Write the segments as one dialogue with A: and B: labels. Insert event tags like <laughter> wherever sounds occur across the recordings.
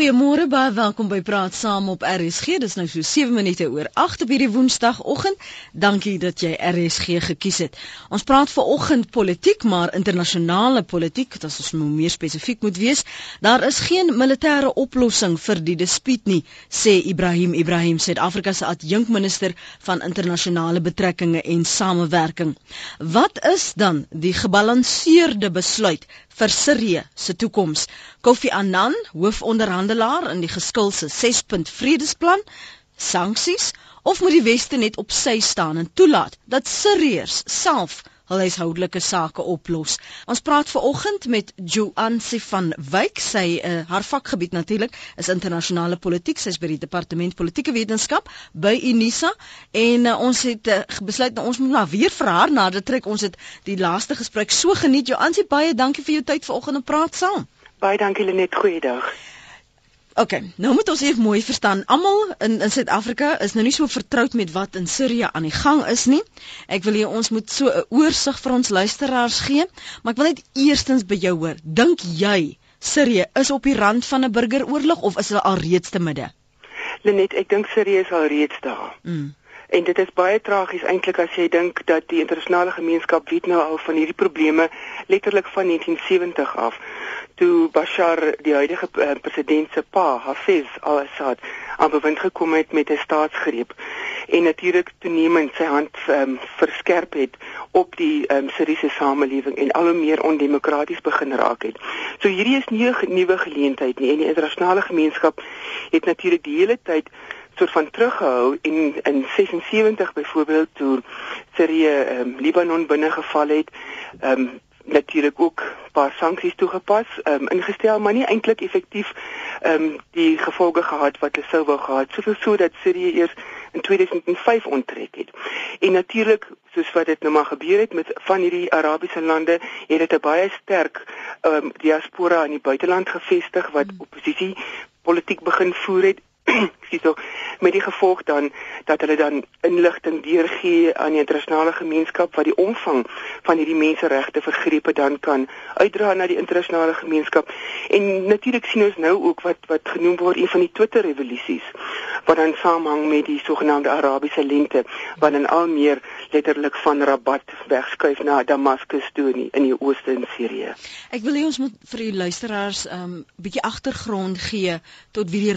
A: Goeiemôre, baie welkom by Praat Saam op RSG. Dis nou so 7 minute oor 8 op hierdie Woensdagoggend. Dankie dat jy RSG gekies het. Ons praat vanoggend politiek, maar internasionale politiek, is ons nou meer spesifiek moet wees. Daar is geen militêre oplossing vir die dispuut nie, sê Ibrahim Ibrahim, Suid-Afrika se adjunkminister van internasionale betrekkinge en samewerking. Wat is dan die gebalanseerde besluit vir Sirië se toekoms. Kofi Annan, hoofonderhandelaar in die geskilse 6-punt vredesplan, sanksies of moet die weste net op sy staan en toelaat dat Siriërs self hul huishoudelike sake oplos. Ons praat ver oggend met Joansi van Wyk, sy uh, haar vakgebied natuurlik is internasionale politiek, sy is by die departement politieke wetenskap by Unisa en uh, ons het uh, besluit nou, ons moet maar weer vir haar nader trek. Ons het die laaste gesprek so geniet. Joansi, baie dankie vir jou tyd vanoggend om praat saam.
B: Baie dankie Lenet, goeiedag.
A: OK, nou moet ons eers mooi verstaan. Almal in in Suid-Afrika is nou nie so vertroud met wat in Sirië aan die gang is nie. Ek wil hê ons moet so 'n oorsig vir ons luisteraars gee, maar ek wil net eerstens by jou hoor. Dink jy Sirië is op die rand van 'n burgeroorlog of is hulle al reeds te midde?
B: Lenet, ek dink Sirië is al reeds daar. Mm. En dit is baie tragies eintlik as jy dink dat die internasionale gemeenskap weet nou al van hierdie probleme letterlik van 1970 af toe Bashar die huidige uh, president se pa Hafez al-Assad aan bewind gekom het met 'n staatsgreep en natuurlik toenemend sy hand um, verskerp het op die um, Syriese samelewing en al hoe meer ondemokraties begin raak het. So hierdie is nie 'n nuwe geleentheid nie en die internasionale gemeenskap het natuurlik die hele tyd soort van teruggehou en in 76 byvoorbeeld toe Sirië um, Libanon binnegeval het, um, natuurlik ook 'n paar sanksies toegepas, ehm um, ingestel, maar nie eintlik effektief ehm um, die gevolge gehad wat hulle sou wou gehad. Soveel so dat Sirië eers in 2005 onttrek het. En natuurlik, soos wat dit nou maar gebeur het met van hierdie Arabiese lande, het dit 'n baie sterk ehm um, diaspora in die buiteland gevestig wat hmm. oppositie politiek begin voer het <clears throat> skiet ook met die gevolg dan dat hulle dan inligting deurgee aan die internasionale gemeenskap wat die omvang van hierdie menseregte vergrepe dan kan uitdra na die internasionale gemeenskap en natuurlik sien ons nou ook wat wat genoem word een van die Twitter revolusies wat dan saamhang met die sogenaamde Arabiese lente wat dan al meer letterlik van Rabat wegskuif na Damaskus toe in die, in die ooste in Sirië.
A: Ek wil hê ons moet vir die luisteraars 'n um, bietjie agtergrond gee tot wie die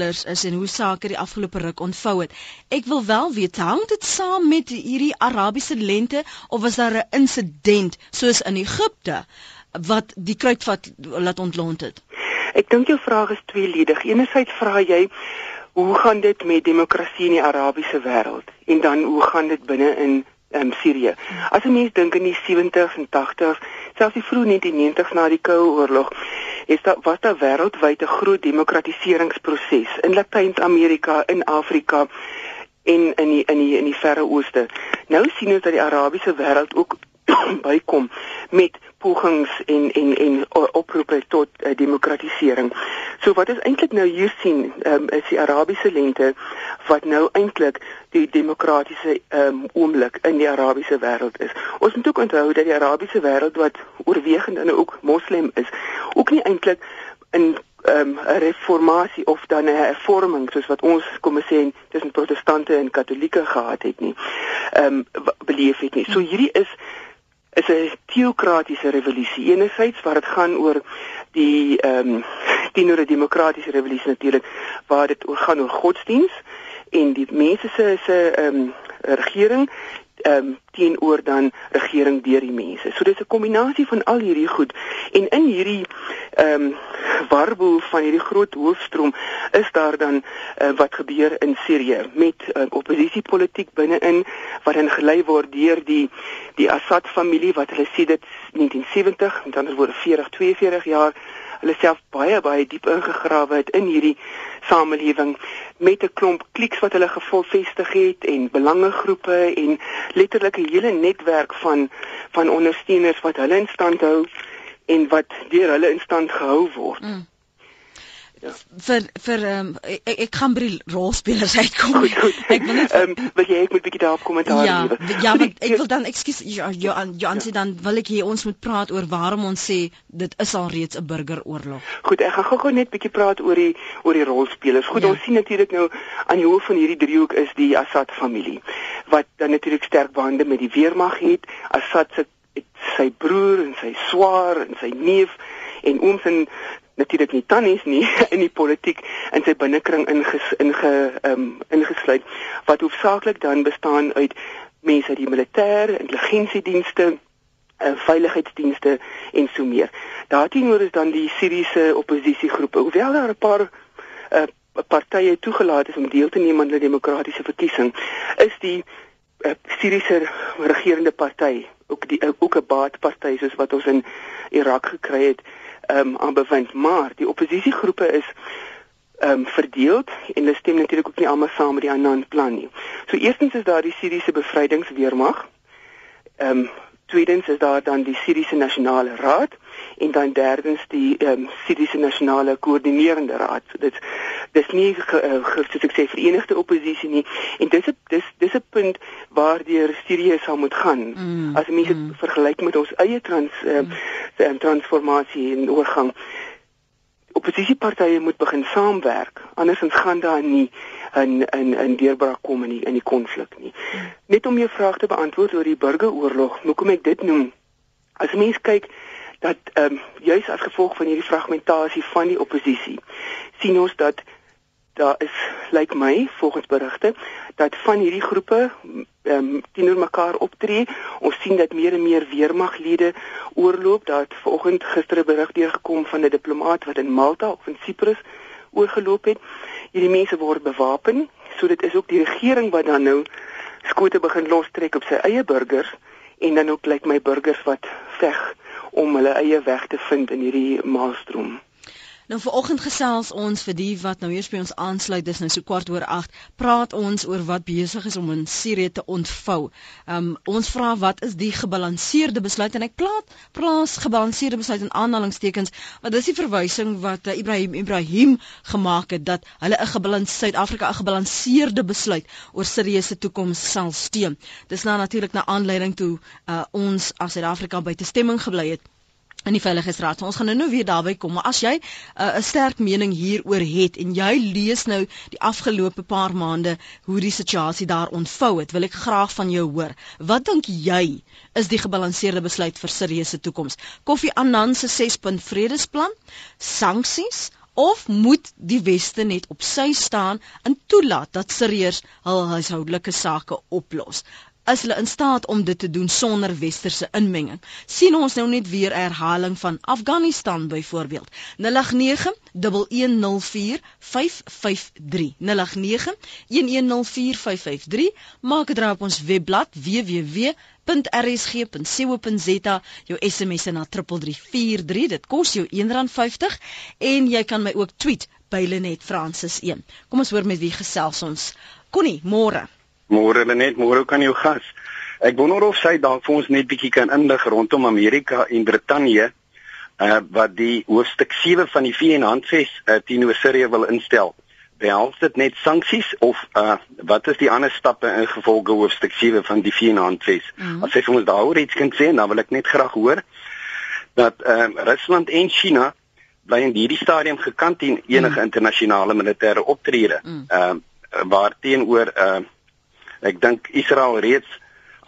A: rolspelers is en hoe sake die afgelope ruk ontvou het. Ek wil wel weet, hang dit saam met hierdie Arabiese lente of was daar 'n insident soos in Egipte wat die kruitvat laat ontlont het?
B: Ek dink jou vraag is tweeledig. Enerzijds vra jy hoe gaan dit met demokrasie in die Arabiese wêreld en dan hoe gaan dit binne in um, Sirië? As 'n mens dink in die 70s en 80s, selfs die vroeë 1990s na die Koue Oorlog, is daar was daar wêreldwyd 'n groot demokratiseringsproses in Latyn-Amerika, in Afrika en in die in die in die Verre Ooste. Nou sien ons dat die Arabiese wêreld ook <clears throat> bykom met pogings en en en oproepe tot uh, demokratisering. So wat ons eintlik nou hier sien, um, is die Arabiese lente wat nou eintlik die demokratiese um, oomblik in die Arabiese wêreld is. Ons moet ook onthou dat die Arabiese wêreld wat oorwegend en ook moslim is, ook nie eintlik in ehm, 'n um, reformatie of dan 'n hervorming soos wat ons kom sê tussen protestante en katolieke gehad het nie. Ehm um, beleef het nie. So hierdie is is 'n teokratiese revolusie. Enerzijds waar dit gaan oor die ehm <laughs> um, teenoor 'n demokratiese revolusie natuurlik waar dit oor gaan oor godsdiens en die mense se se ehm um, regering ehm um, teenoor dan regering deur die mense. So dis 'n kombinasie van al hierdie goed en in hierdie ehm um, warboel van hierdie groot hoofstroom is daar dan uh, wat gebeur in Sirië met uh, oppositiepolitiek binne-in wat dan gelei word deur die die Assad familie wat hulle sê dit 1970 met ander woorde 40 42 jaar hulle self baie baie diep ingegrawe het in hierdie samelewing met 'n klomp kliks wat hulle gevestig het en belangegroepe en letterlik 'n hele netwerk van van ondersteuners wat hulle in stand hou en wat deur hulle in stand gehou word. Mm.
A: Ja. vir vir um, ek, ek gaan by die rolspelers uitkom.
B: Goed, goed. <laughs> Ek wil net ehm um, wil jy ek moet bietjie daarop kommentaar
A: ja, gee. Ja, maar <laughs> ek wil dan ekskuus ja, ja, Johan sê dan wil ek hê ons moet praat oor waarom ons sê dit is al reeds 'n burgeroorlog.
B: Goed, ek gaan gou-gou net bietjie praat oor die oor die rolspelers. Goed, ja. ons sien natuurlik nou aan die hoof van hierdie driehoek is die Assad familie wat dan natuurlik sterk bande met die weermag het. Assad se sy broer en sy swaar en sy neef en ooms en natuurlik nie tannies nie <laughs> in die politiek in sy binnekring inges, inge um, ingesluit wat hoofsaaklik dan bestaan uit mense uit die militêre, intelligensiedienste, uh, veiligheidsdienste en so meer. Daarteenoor is dan die Syriese oppositiegroepe, hoewel daar 'n paar uh, partye toegelaat is om deel te neem aan die demokratiese verkiesing, is die uh, Syriese regerende party ook die ook 'n baatparty soos wat ons in Irak gekry het um, aan bevind, maar die oppositiegroepe is ehm um, verdeel en hulle stem natuurlik ook nie almal saam met die Annan plan nie. So eerstens is daar die Syriese bevrydingsweermag. Ehm um, tweedens is daar dan die Syriese Nasionale Raad en dan derdens die ehm um, Syriese Nasionale Koördinerende Raad. So dit dis nie uh, soos ek sê verenigde oppositie nie en dis 'n dis dis 'n punt waardeur Sirië sal moet gaan mm, as mense mm. vergelyk met ons eie trans uh, mm. transformasie en oorgang oppositiepartye moet begin saamwerk andersins gaan daar nie 'n 'n 'n deurbraak kom in die, in die konflik nie mm. net om jou vraag te beantwoord oor die burgeroorlog hoekom ek dit noem as mens kyk dat ehm um, juis as gevolg van hierdie fragmentasie van die oppositie sien ons dat daar is lyk like my volgens berigte dat van hierdie groepe ehm um, teenoor mekaar optree. Ons sien dat meer en meer weermaglede oorloop. Daar het vanoggend gister 'n berig deurgekom van 'n diplomaat wat in Malta of in Siprus oorgeloop het. Hierdie mense word bewapen. So dit is ook die regering wat dan nou skote begin lostrek op sy eie burgers en dan ook lyk like my burgers wat veg om hulle eie weg te vind in hierdie maalstroom.
A: Nou vanoggend gesels ons vir die wat nou eers by ons aansluit, dis nou so kwart oor 8, praat ons oor wat besig is om in Sirië te ontvou. Um ons vra wat is die gebalanseerde besluit en ek plaas plaas gebalanseerde besluit in aanhalingstekens, want dis die verwysing wat uh, Ibrahim Ibrahim gemaak het dat hulle 'n gebalanseerde Suid-Afrika 'n gebalanseerde besluit oor Sirië se toekoms sal steun. Dis nou natuurlik na aanleiding toe uh, ons as Suid-Afrika by te stemming gebly het in die veiligheidsraad. So ons gaan nou nou weer daarby kom, maar as jy 'n uh, sterk mening hieroor het en jy lees nou die afgelope paar maande hoe die situasie daar ontvou het, wil ek graag van jou hoor. Wat dink jy is die gebalanseerde besluit vir Sirië se toekoms? Koffie Annan se 6-punt vredesplan, sanksies of moet die weste net op sy staan en toelaat dat Siriërs hul huishoudelike sake oplos? Is hulle in staat om dit te doen sonder westerse inmenging. sien ons nou net weer herhaling van Afghanistan byvoorbeeld. 0891104553 0891104553 maak dit raak op ons webblad www.rsg.co.za jou SMS na 3343 dit kos jou R1.50 en jy kan my ook tweet by Lenet Francis 1 kom ons hoor met wie gesels ons. Connie môre
C: Môre Lenet, môre kan jou gas. Ek wonder of sy dalk vir ons net bietjie kan inlig rondom Amerika en Brittanje uh wat die hoofstuk 7 van die VN-handves uh, teenoor Sirië wil instel. Behels dit net sanksies of uh wat is die ander stappe in gevolge hoofstuk 7 van die VN-handves? Mm -hmm. As sy vir ons daaroor iets kan sê, dan wil ek net graag hoor dat ehm uh, Rusland en China bly in hierdie stadium gekant teen enige mm. internasionale militêre optrede. Ehm mm. uh, waar teenoor uh Ek dink Israel reeds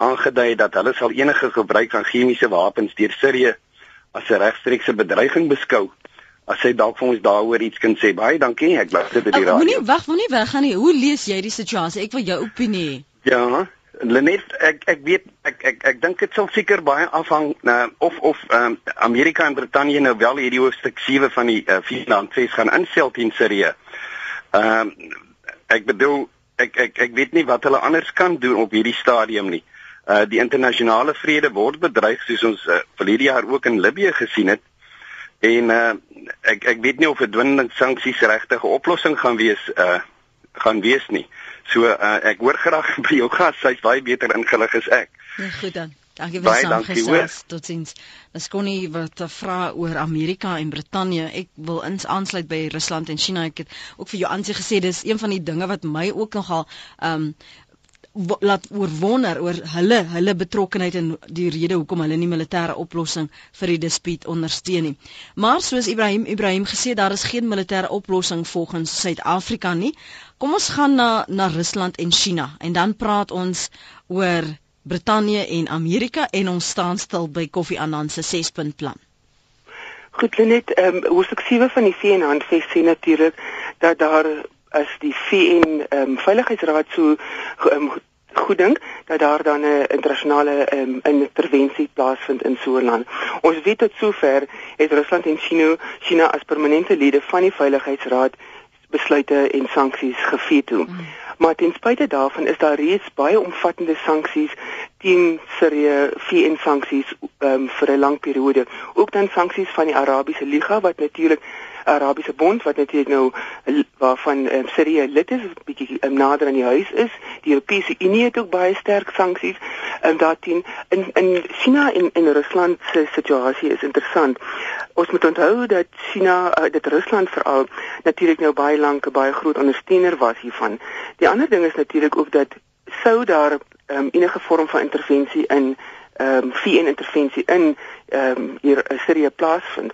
C: aangedui dat hulle sal enige gebruik van chemiese wapens deur Sirië as 'n regstreekse bedreiging beskou. As jy dalk vir ons daaroor iets kan sê, baie dankie. Ek luister dit die radio.
A: Moenie wag, moenie weggaan nie. Hoe lees jy die situasie? Ek wil jou opinie.
C: Ja, Lenet, ek ek weet ek ek ek dink dit sal seker baie afhang uh, of of um, Amerika en Brittanje nou wel hierdie hoofstuk 7 van die uh, Finlandfees gaan instel teen Sirië. Ehm um, ek bedoel ek ek ek weet nie wat hulle anders kan doen op hierdie stadium nie. Uh die internasionale vrede word bedreig soos ons uh, verlede jaar ook in Libië gesien het. En uh ek ek weet nie of verdwinding sanksies regtig 'n oplossing gaan wees uh gaan wees nie. So uh ek hoor graag <laughs> by jou gas, hy's baie beter ingelig as ek.
A: Ja, goed dan. Dankie vir saamgesels. Totsiens. Dis konnie wat vra oor Amerika en Brittanje. Ek wil ins aansluit by Rusland en China. Ek het ook vir jou aansien gesê dis een van die dinge wat my ook nogal ehm um, laat oorwonder oor hulle hulle betrokkeheid en die rede hoekom hulle nie militêre oplossing vir die dispuut ondersteun nie. Maar soos Ibrahim Ibrahim gesê daar is geen militêre oplossing volgens Suid-Afrika nie. Kom ons gaan na na Rusland en China en dan praat ons oor Brittanje en Amerika en ons staan stil by Koffie Annan se 6-punt plan.
B: Goed, Lenet, ehm um, hoofstuk 7 van die VN handves sê natuurlik dat daar as die VN ehm um, Veiligheidsraad so um, goed dink dat daar dan 'n internasionale um, intervensie plaasvind in so 'n land. Ons weet tot sover het Rusland en China China as permanente lede van die Veiligheidsraad besluite en sanksies geveto. Mm. Maar ten spyte daarvan is daar reeds baie omvattende sanksies teen Sirië, VN sanksies um, vir 'n lang periode. Ook dan sanksies van die Arabiese Liga wat natuurlik Arabiese Bond wat natuurlik nou waarvan um, Sirië lid is, bietjie um, nader aan die huis is. Die Europese Unie het ook baie sterk sanksies um, daarteen in in China en in Rusland se situasie is interessant. Ons moet onthou dat China uh, dit Rusland veral natuurlik nou baie lank 'n baie groot ondersteuner was hiervan. Die ander ding is natuurlik ook dat sou daar um, enige vorm van intervensie in ehm um, VN intervensie in ehm um, hier in Sirië plaasvind.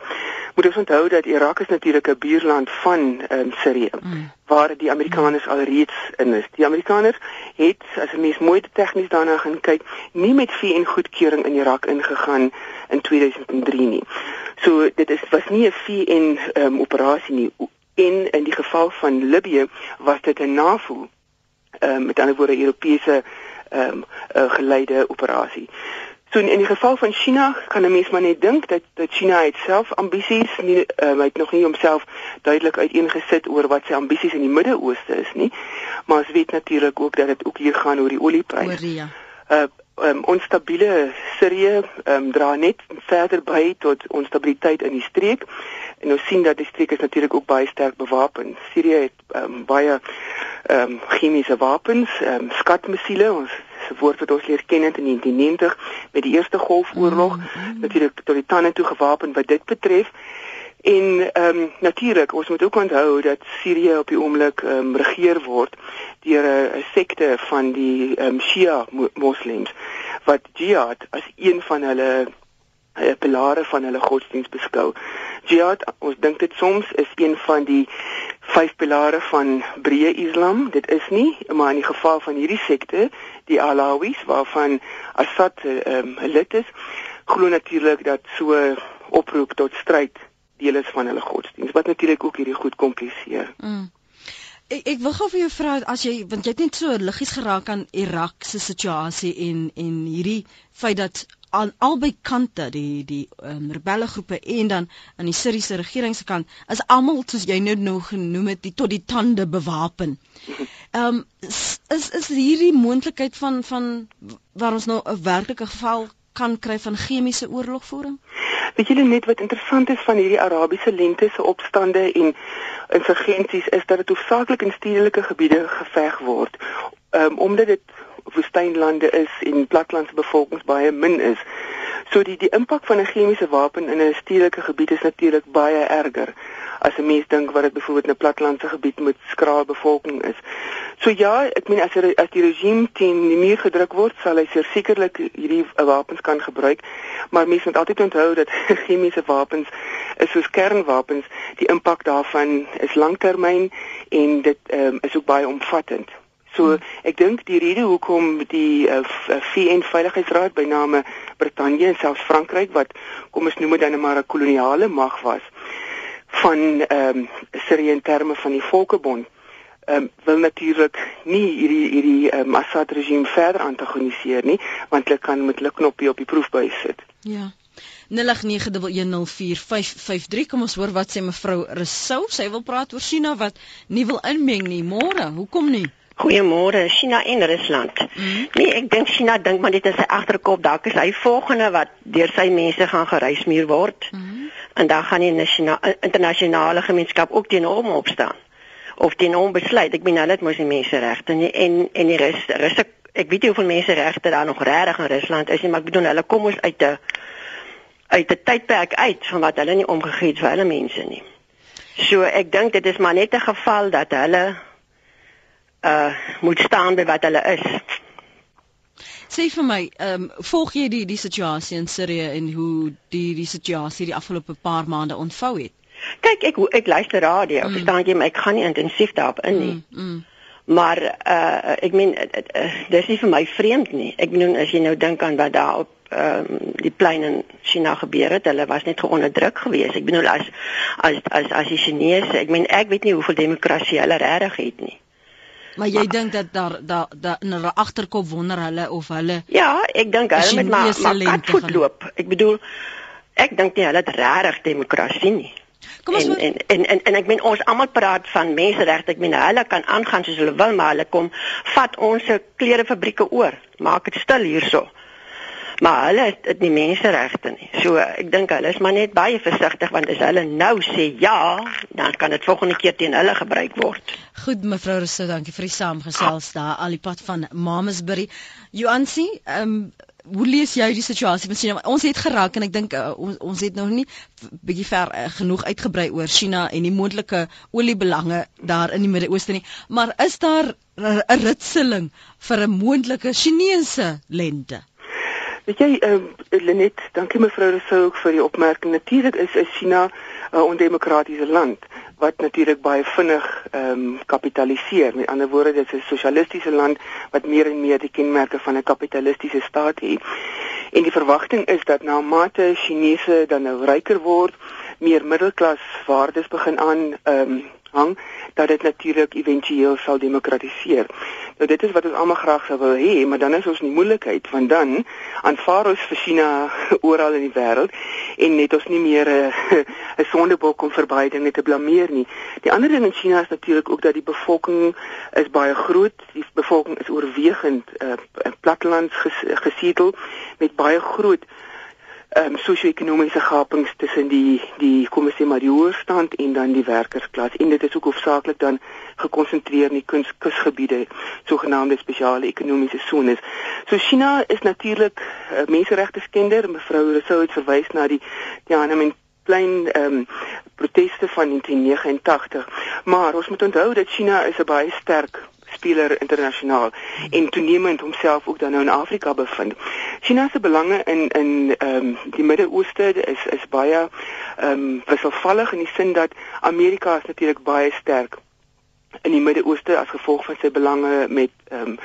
B: Moet ons onthou dat Irak is natuurlik 'n buurland van ehm um, Sirië mm. waar die Amerikaners mm. alreeds in is. Die Amerikaners het as 'n mens mooi tegnies daarna gaan kyk, nie met VN goedkeuring in Irak ingegaan in 2003 nie. So dit is was nie 'n VN ehm um, operasie nie. En in die geval van Libië was dit 'n NAVO ehm um, met ander woorde Europese ehm um, uh, geleide operasie. So in, in die geval van China kan 'n mens maar net dink dat dat China self ambisies nie um, hy het nog nie homself duidelik uiteengesit oor wat sy ambisies in die Midde-Ooste is nie. Maar ons weet natuurlik ook dat dit ook hier gaan oor die oliepryse. Oor ja. Uh um, onstabiele Sirië um, dra net verder by tot onstabiliteit in die streek. En ons sien dat die streek is natuurlik ook baie sterk bewapen. Sirië het um, baie ehm um, chemiese wapens, ehm um, skatmissiele. Ons se woord wat ons leer ken in 1990 met die Eerste Golfoorlog, mm -hmm. natuurlik tot die tande toe gewapen wat dit betref. En ehm um, natuurlik, ons moet ook onthou dat Sirië op die oomblik ehm um, regeer word deur 'n sekte van die ehm um, Shia moslems wat jihad as een van hulle uh, pilare van hulle godsdiens beskou. Jihad, ons dink dit soms is een van die vyf pilare van breë Islam. Dit is nie, maar in die geval van hierdie sekte, die Alawis waarvan Assad ehm um, lid is, glo natuurlik dat so oproep tot stryd deel is van hulle godsdiens wat natuurlik ook hierdie goed kompliseer. Mm.
A: Ek ek wil gou vir jou vra as jy want jy het net so liggies geraak aan Irak se situasie en en hierdie feit dat aan albei kante die die um, rebelle groepe en dan aan die Siriëse regering se kant is almal soos jy nou nou genoem het die tot die tande bewapen. <laughs> Ehm um, is, is is hierdie moontlikheid van van waar ons nou 'n werklike geval kan kry van chemiese oorlogvoering?
B: Weet julle net wat interessant is van hierdie Arabiese lente se opstande en insurgensies is dat dit hoofsaaklik in stedelike gebiede geveg word. Ehm um, omdat dit woestynlande is en platlandse bevolkings baie min is. So die die impak van 'n chemiese wapen in 'n stedelike gebied is natuurlik baie erger as 'n mens dink wat dit byvoorbeeld in 'n platlandse gebied met skraal bevolking is. So ja, ek meen as er, as die regime teen die muur gedruk word, sal hy sekerlik hierdie wapens kan gebruik, maar mense moet altyd onthou dat <laughs> chemiese wapens is soos kernwapens, die impak daarvan is langtermyn en dit um, is ook baie omvattend. So ek dink die rede hoekom die uh, eh, eh, VN Veiligheidsraad by name Brittanje en selfs Frankryk wat kom ons noem dit dan maar 'n koloniale mag was van ehm um, Sirië in terme van die Volkebond ehm um, wil natuurlik nie hierdie hierdie um, Assad regime verder antagoniseer nie want hulle kan met hulle knoppie op die proefbuis sit.
A: Ja. 0891104553 kom ons hoor wat sê mevrou Resou sy wil praat oor China wat nie wil inmeng nie môre hoekom nie
D: Goeiemôre China en Rusland. Mm. Nee, ek dink China dink maar dit is sy agterkop dalk is hy volgende wat deur sy mense gaan gereismuur word. Mm. En dan gaan die nasionale internasionale gemeenskap ook teen hom opstaan. Of teen hom besluit. Ek bedoel hulle het mos die mense regte en en en die rus russe ek weet nie hoeveel mense regte daar nog regtig in Rusland is nie, maar ek bedoel hulle kom ons uit 'n uit 'n tydperk uit van wat hulle nie omgegee het vir hulle mense nie. So ek dink dit is maar net 'n geval dat hulle uh moet staan by wat hulle is.
A: Sê vir my, ehm um, volg jy die die situasie in Sirië en hoe die die situasie die afgelope paar maande ontvou het?
D: Kyk, ek ek luister radio, mm. verstaan jy, maar ek gaan nie intensief daarop in nie. Mm, mm. Maar uh ek meen uh, dis nie vir my vreemd nie. Ek bedoel as jy nou dink aan wat daar op ehm um, die plein in China gebeur het, hulle was net geonderdruk geweest. Ek bedoel as as as as die Chinese, ek meen ek weet nie hoeveel demokrasie hulle regtig het nie.
A: Maar jy dink dat daar daar da, in hulle agterkop wonder hulle of hulle
D: Ja, ek dink hulle met maar maar kat loop. Ek bedoel ek dink nie hulle het regtig demokrasie nie. Kom ons en, en en en en ek meen ons almal praat van menseregte. Ek meen hulle kan aangaan soos hulle wil, maar hulle kom vat ons klerefabrieke oor. Maak dit stil hierso. Maar hulle het, het nie menseregte nie. So ek dink hulle is maar net baie versigtig want as hulle nou sê ja, dan kan dit volgende keer teen hulle gebruik word.
A: Goed mevrou Rousseau, dankie vir die saamgesels daar al die pad van Mamasbury. Joansi, ehm um, hoe lees jy die situasie met China? Ons het geraak en ek dink uh, ons ons het nog nie bietjie ver uh, genoeg uitgebrei oor China en die moontlike oliebelange daar in die Midde-Ooste nie. Maar is daar 'n ritseling vir 'n moontlike Chinese lente?
B: Weet jy, uh, Lenet, dankie mevrou Rousseau ook vir die opmerking. Natuurlik is China 'n uh, ondemokratiese land wat natuurlik baie vinnig ehm um, kapitaliseer. Met ander woorde, dit is 'n sosialistiese land wat meer en meer die kenmerke van 'n kapitalistiese staat het. En die verwagting is dat na mate Chinese dan nou ryker word, meer middelklas waardes begin aan ehm um, hang dat dit natuurlik éventueel sal demokratiseer. Nou dit is wat ons almal graag sou wil hê, maar dan is ons in die moeilikheid want dan aanvaar ons vir China <laughs> oral in die wêreld en net ons nie meer 'n uh, 'n sondebok om vir baie dinge te blameer nie. Die ander ding in China is natuurlik ook dat die bevolking is baie groot. Die bevolking is oorwegend uh, plattelands ges, gesedel met baie groot ehm um, sosio-ekonomiese gapings tussen die die kom ons sê maar die hoërstand en dan die werkersklas. En dit is ook hoofsaaklik dan gekonsentreer in die kusgebiede sogenaamde spesiale ekonomiese sones. So China is natuurlik uh, menseregte skender. Mevrou Rousseau het verwys na die Tiananmen klein ehm um, proteste van 1989 maar ons moet onthou dat China is 'n baie sterk speler internasionaal en toenemend homself ook dan nou in Afrika bevind. China se belange in in ehm um, die Midde-Ooste is is baie ehm um, wisselvallig in die sin dat Amerika is natuurlik baie sterk in die Midde-Ooste as gevolg van sy belange met ehm um,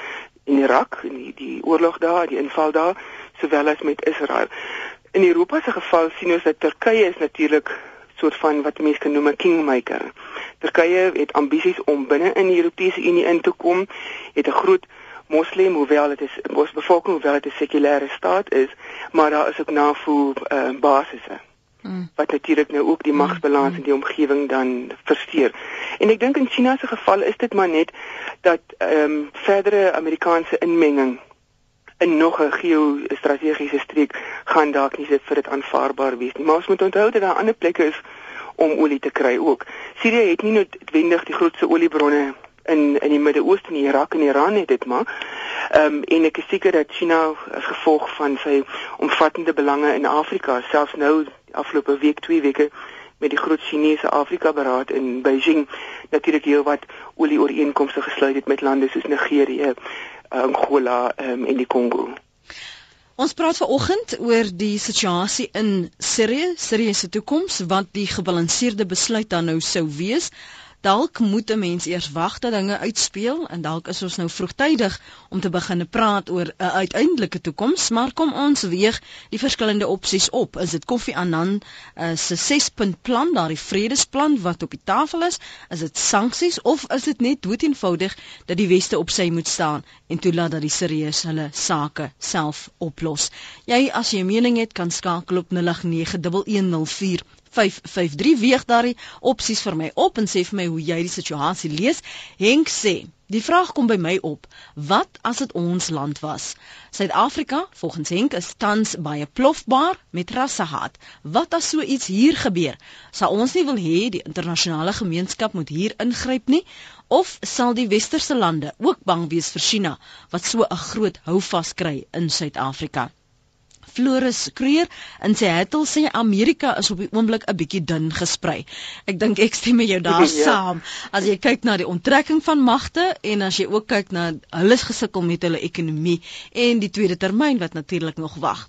B: in Irak en die die oorlog daar, die inval daar, sowel as met Israel. In Europa se geval sien ons dat Turkye is natuurlik soort van wat mense kan noem 'n kingmaker. Turkye het ambisies om binne in die Europese Unie in te kom, het 'n groot moslim hoewel dit is ons bevolking hoewel dit 'n sekulêre staat is, maar daar is ook navoer uh, basisse. Mm. Wat natuurlik nou ook die magsbalans mm. in die omgewing dan versteur. En ek dink in China se geval is dit maar net dat ehm um, verdere Amerikaanse inmenging in nog 'n geo-strategiese streek gaan dalk nie vir dit aanvaarbaar wees nie. Maar ons moet onthou dat daar ander plekke is om olie te kry ook. Sirië het nie noodwendig die grootste oliebronne in in die Midde-Ooste nie, Irak en Iran het dit maar. Ehm um, en ek is seker dat China as gevolg van sy omvattende belange in Afrika, selfs nou afgelope week, twee weke met die groot Chinese Afrika beraad in Beijing natuurlik heel wat olie ooreenkomste gesluit het met lande soos Nigerië, Angola um, en die Kongo.
A: Ons praat vanoggend oor die situasie in Sirië, Sirië se toekoms, wat die gebalanseerde besluit dan nou sou wees dalk moet 'n mens eers wag dat dinge uitspeel en dalk is ons nou vroegtydig om te begin praat oor 'n uiteindelike toekoms, maar kom ons weeg die verskillende opsies op. Is dit Kofi Annan uh, se 6-punt plan, daardie vredesplan wat op die tafel is? Is dit sanksies of is dit net doeteenvoudig dat die weste op sy moet staan en toelaat dat die Siriërs hulle sake self oplos? Jy as jy 'n mening het, kan skakel op 0891104553 4553 weeg daardie opsies vir my op en sê vir my hoe jy die situasie lees. Henk sê Die vraag kom by my op: wat as dit ons land was? Suid-Afrika, volgens Henk, is tans baie plofbaar met rassehaat. Wat as so iets hier gebeur? Sal ons nie wil hê die internasionale gemeenskap moet hier ingryp nie? Of sal die westerse lande ook bang wees vir China wat so 'n groot houvas kry in Suid-Afrika? Floris Kreer in sy hittel sê Amerika is op die oomblik 'n bietjie dun gesprei. Ek dink ek stem met jou <laughs> daar ja. saam. As jy kyk na die onttrekking van magte en as jy ook kyk na hulle gesukkel met hulle ekonomie en die tweede termyn wat natuurlik nog wag.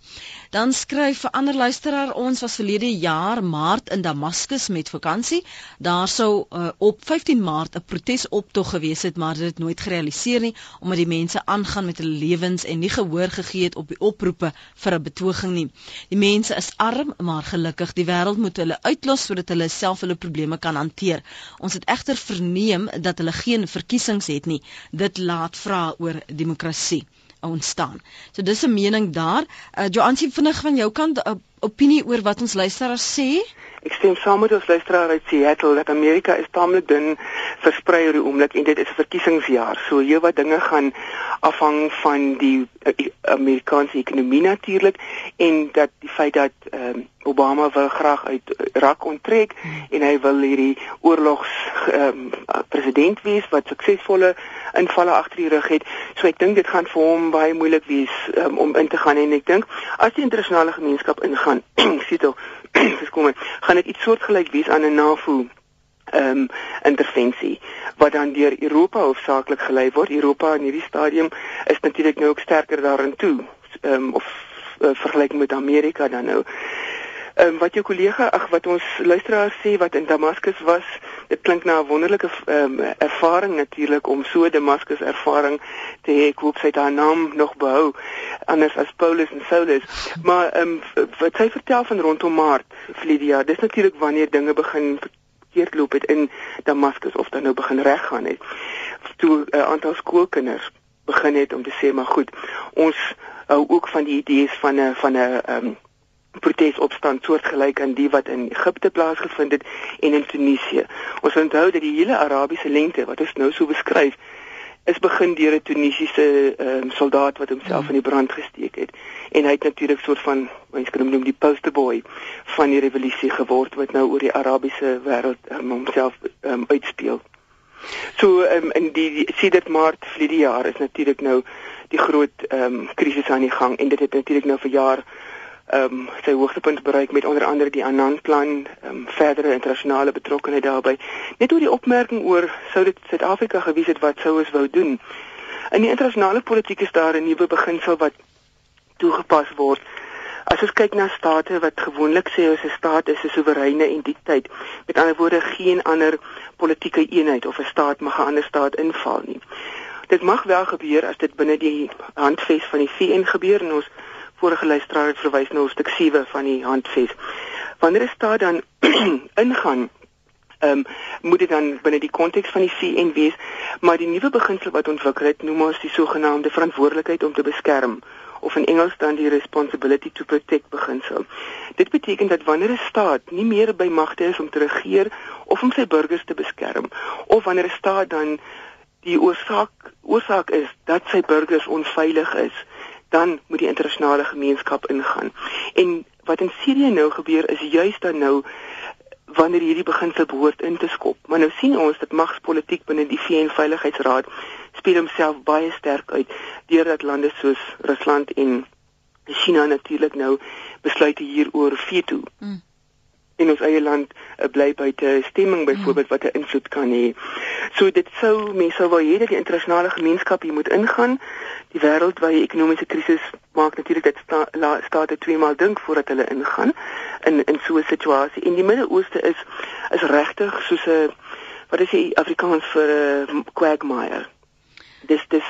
A: Dan skryf 'n ander luisteraar ons was verlede jaar Maart in Damaskus met vakansie. Daar sou uh, op 15 Maart 'n protesoptog gewees het, maar dit het nooit gerealiseer nie omdat die mense aangaan met hulle lewens en nie gehoor gegee het op die oproepe vir 'n betoging nie. Die mense is arm, maar gelukkig. Die wêreld moet hulle uitlos sodat hulle self hulle probleme kan hanteer. Ons het egter verneem dat hulle geen verkiesings het nie. Dit laat vra oor demokrasie ontstaan. So dis 'n mening daar. Uh, Joansie vinnig van jou kant 'n uh, opinie oor wat ons luisteraars sê?
B: Ek stem saam met ons luisteraar uit Seattle dat Amerika is taamlik dun versprei oor die oomblik en dit is 'n verkiesingsjaar. So hier wat dinge gaan afhang van die uh, Amerikaanse ekonomie natuurlik en dat die feit dat uh, Obama wil graag uit Irak onttrek hmm. en hy wil hierdie oorlogs um, president wees wat suksesvolle invalle agter die rug het. So ek dink dit gaan vir hom baie moeilik wees um, om in te gaan en ek dink as die internasionale gemeenskap ingaan, sien jy, geskom het, gaan dit iets soortgelyk wees aan 'n NAVO ehm um, intervensie wat dan deur Europa hoofsaaklik gelei word. Europa in hierdie stadium is natuurlik nou ook sterker daarin toe. Ehm um, of uh, vergelyking met Amerika dan nou. Ehm um, wat jou kollega, ag wat ons luisteraars sê wat in Damaskus was, dit klink na 'n wonderlike um, ervaring natuurlik om so Damaskus ervaring te hê. Ek hoop sy haar naam nog behou anders as Paulus en Saulus. Maar ehm um, wat sy vertel van rondom Maart, Lydia, dis natuurlik wanneer dinge begin verkeerd loop het in Damaskus of dan nou begin reggaan het. Toe 'n uh, aantal skoolkinders begin het om te sê maar goed, ons hou ook van die idees van 'n van 'n ehm um, protesopstand soortgelyk aan die wat in Egipte plaasgevind het en in Tunesië. Ons onthou dat die hele Arabiese lente wat ons nou so beskryf is begin deur 'n Tunesiese um, soldaat wat homself in die brand gesteek het en hy het natuurlik soort van mens kan hom noem die poster boy van die revolusie geword wat nou oor die Arabiese wêreld um, homself um, uitspeel. So um, in die, die sedert Maart vliede jaar is natuurlik nou die groot ehm um, krisis aan die gang en dit het natuurlik nou vir jaar ehm um, sy hoogtepunt bereik met onder andere die Annan plan, ehm um, verdere internasionale betrokkenheid daarbey. Net oor die opmerking oor sou dit Suid-Afrika gewees het wat sou ons wou doen. In die internasionale politiek is daar 'n nuwe beginsel wat toegepas word. As ons kyk na state wat gewoonlik sê ons 'n staat is 'n soewereine entiteit, met ander woorde geen ander politieke eenheid of 'n staat mag 'n ander staat inval nie. Dit mag wel gebeur as dit binne die handves van die VN gebeur en ons vorige luisteraar het verwys na hoofstuk 7 van die handves. Wanneer dit staan dan <clears throat> ingaan ehm um, moet dit dan binne die konteks van die VN wees, maar die nuwe beginsel wat ontwikkel het, noem ons die sogenaamde verantwoordelikheid om te beskerm of in Engels dan die responsibility to protect beginsel. Dit beteken dat wanneer 'n staat nie meer by magte is om te regeer of om sy burgers te beskerm of wanneer 'n staat dan die oorsaak oorsaak is dat sy burgers onveilig is, dan moet die internasionale gemeenskap ingaan. En wat in Sirië nou gebeur is juist dan nou wanneer hierdie beginsel behoort in te skop. Maar nou sien ons dat magspolitiek binne die VN Veiligheidsraad speel homself baie sterk uit deurdat lande soos Rusland en China natuurlik nou besluite hieroor veto. Mm in ons eie land uh, bly buite stemming byvoorbeeld wat 'n invloed kan hê. So dit sou mense sou wou hê dat die internasionale gemeenskap hier moet ingaan. Die wêreldwye ekonomiese krisis maak natuurlik dat sta, state tweemaal dink voordat hulle ingaan in in so 'n situasie. En die Midde-Ooste is is regtig soos 'n wat is die Afrikaans vir 'n uh, quagmire dis dis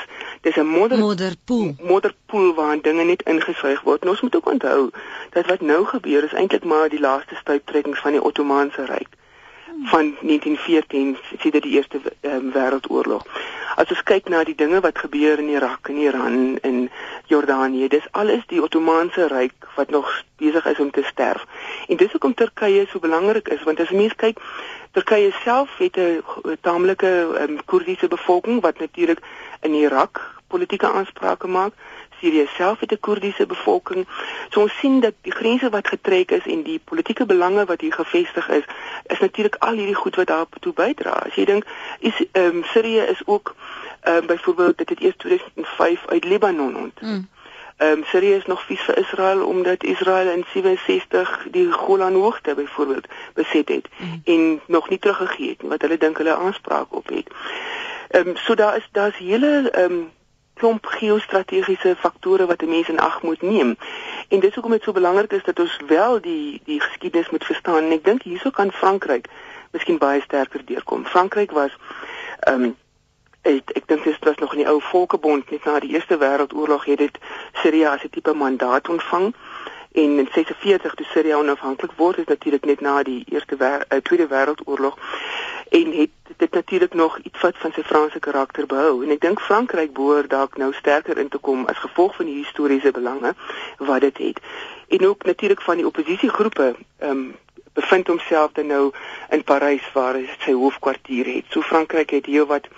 B: dis 'n modder
A: modderpoel
B: modderpoel waar dinge net ingesuig word. En ons moet ook onthou dat wat nou gebeur is eintlik maar die laaste stuiptrekkings van die Ottomaanse Ryk van 1914 sedert die eerste um, wêreldoorlog. As ons kyk na die dinge wat gebeur in Irak en Iran en Jordanië, dis alles die Ottomaanse ryk wat nog besig is om te sterf. En dis hoekom Turkye so belangrik is, want as jy mens kyk, Turkye self het 'n taamlike um, Koerdiese bevolking wat natuurlik in Irak politieke aansprake maak. Sirië self het 'n Koerdiese bevolking. So ons sien dat die grense wat getrek is en die politieke belange wat hier gevestig is, is natuurlik al hierdie goed wat daartoe bydra. As jy dink, is ehm um, Sirië is ook ehm um, byvoorbeeld dit het eers 2005 uit Libanon ont. Mm. Ehm um, Sirië is nog vies vir Israel omdat Israel in 67 die Golan hoogte byvoorbeeld beset het mm. en nog nie teruggegee het nie wat hulle dink hulle aanspraak op het. Ehm um, so daar is daar's hele ehm um, klomp geostrategiese faktore wat 'n mens in ag moet neem. En dis hoekom dit so belangrik is dat ons wel die die geskiedenis moet verstaan. En ek dink hierso kan Frankryk miskien baie sterker deurkom. Frankryk was ehm um, ek ek dink dit was nog in die ou Volkebond net na die Eerste Wêreldoorlog het dit Syria as 'n tipe mandaat ontvang en in 46 toe Syria onafhanklik word is natuurlik net na die Eerste Wêreld uh, Tweede Wêreldoorlog en het dit natuurlik nog iets wat van sy Franse karakter behou. En ek dink Frankryk behoort dalk nou sterker in te kom as gevolg van die historiese belange wat dit het. En ook natuurlik van die oppositiegroepe ehm um, bevind homself dan nou in Parys waar hy sy hoofkwartier het. So Frankryk het hier wat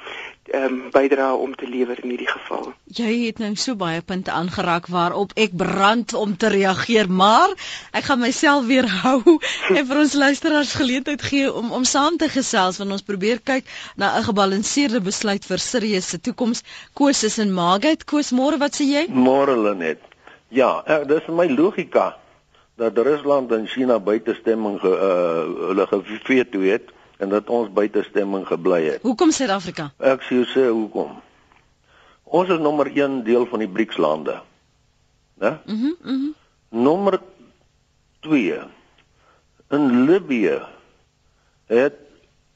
B: ehm um, bydra om te lewer in hierdie geval.
A: Jy het nou so baie punte aangeraak waarop ek brand om te reageer, maar ek gaan myself weer hou en vir ons luisteraars geleentheid gee om om saam te gesels want ons probeer kyk na 'n gebalanseerde besluit vir Sirië se toekoms. Koos is in Magate. Koos, môre wat sê jy?
E: Môre Lenet. Ja, uh, dis my logika dat Rusland en China buitestemming ge, uh, hulle geveto het en dat ons buitestemming gebly het.
A: Hoekom Suid-Afrika?
E: Ek sê sê hoekom? Ons is nommer 1 deel van die BRICS lande. Né? Mhm. Mm mhm. Mm nommer 2 in Libië het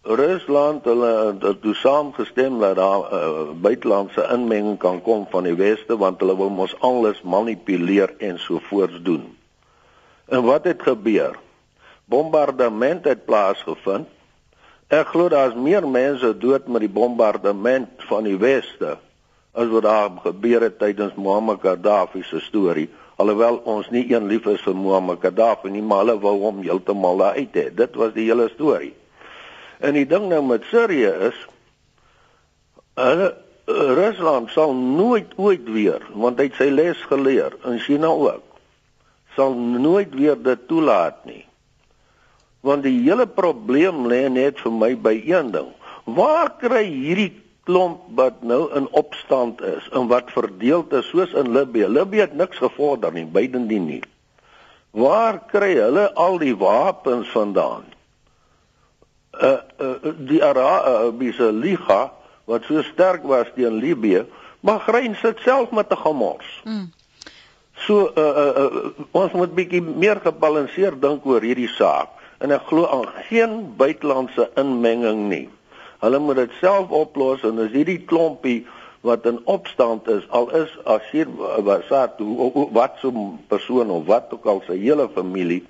E: Rusland hulle toe saamgestem dat daar uh, buitelandse inmenging kan kom van die weste want hulle wil mos alles manipuleer en so voorts doen. En wat het gebeur? Bombardement het plaasgevind Ek glo daar's meer mense dood met die bombardement van die weste as wat daar gebeur het tydens Muammar Gaddafi se storie. Alhoewel ons nie een lief is vir Muammar Gaddafi nie, maar hulle wou hom heeltemal daar uit hê. Dit was die hele storie. En die ding nou met Sirië is hulle Rusland sal nooit ooit weer, want hy het sy les geleer in China ook, sal nooit weer dit toelaat nie want die hele probleem lê net vir my by een ding. Waar kry hierdie klomp wat nou in opstand is en wat verdeel is soos in Libië? Libië het niks gevorder nie, bydendien nie. Waar kry hulle al die wapens vandaan? Uh, uh die Arabiese Liga wat so sterk was teen Libië, maar gryn sit self met 'n gemors. Mm. So uh, uh, uh ons moet bietjie meer gebalanseerd dink oor hierdie saak en ek glo aan geen buitelandse inmenging nie. Hulle moet dit self oplos en as hierdie klompie wat in opstand is, al is as hier wat wat so 'n persoon of wat ook al sy hele familie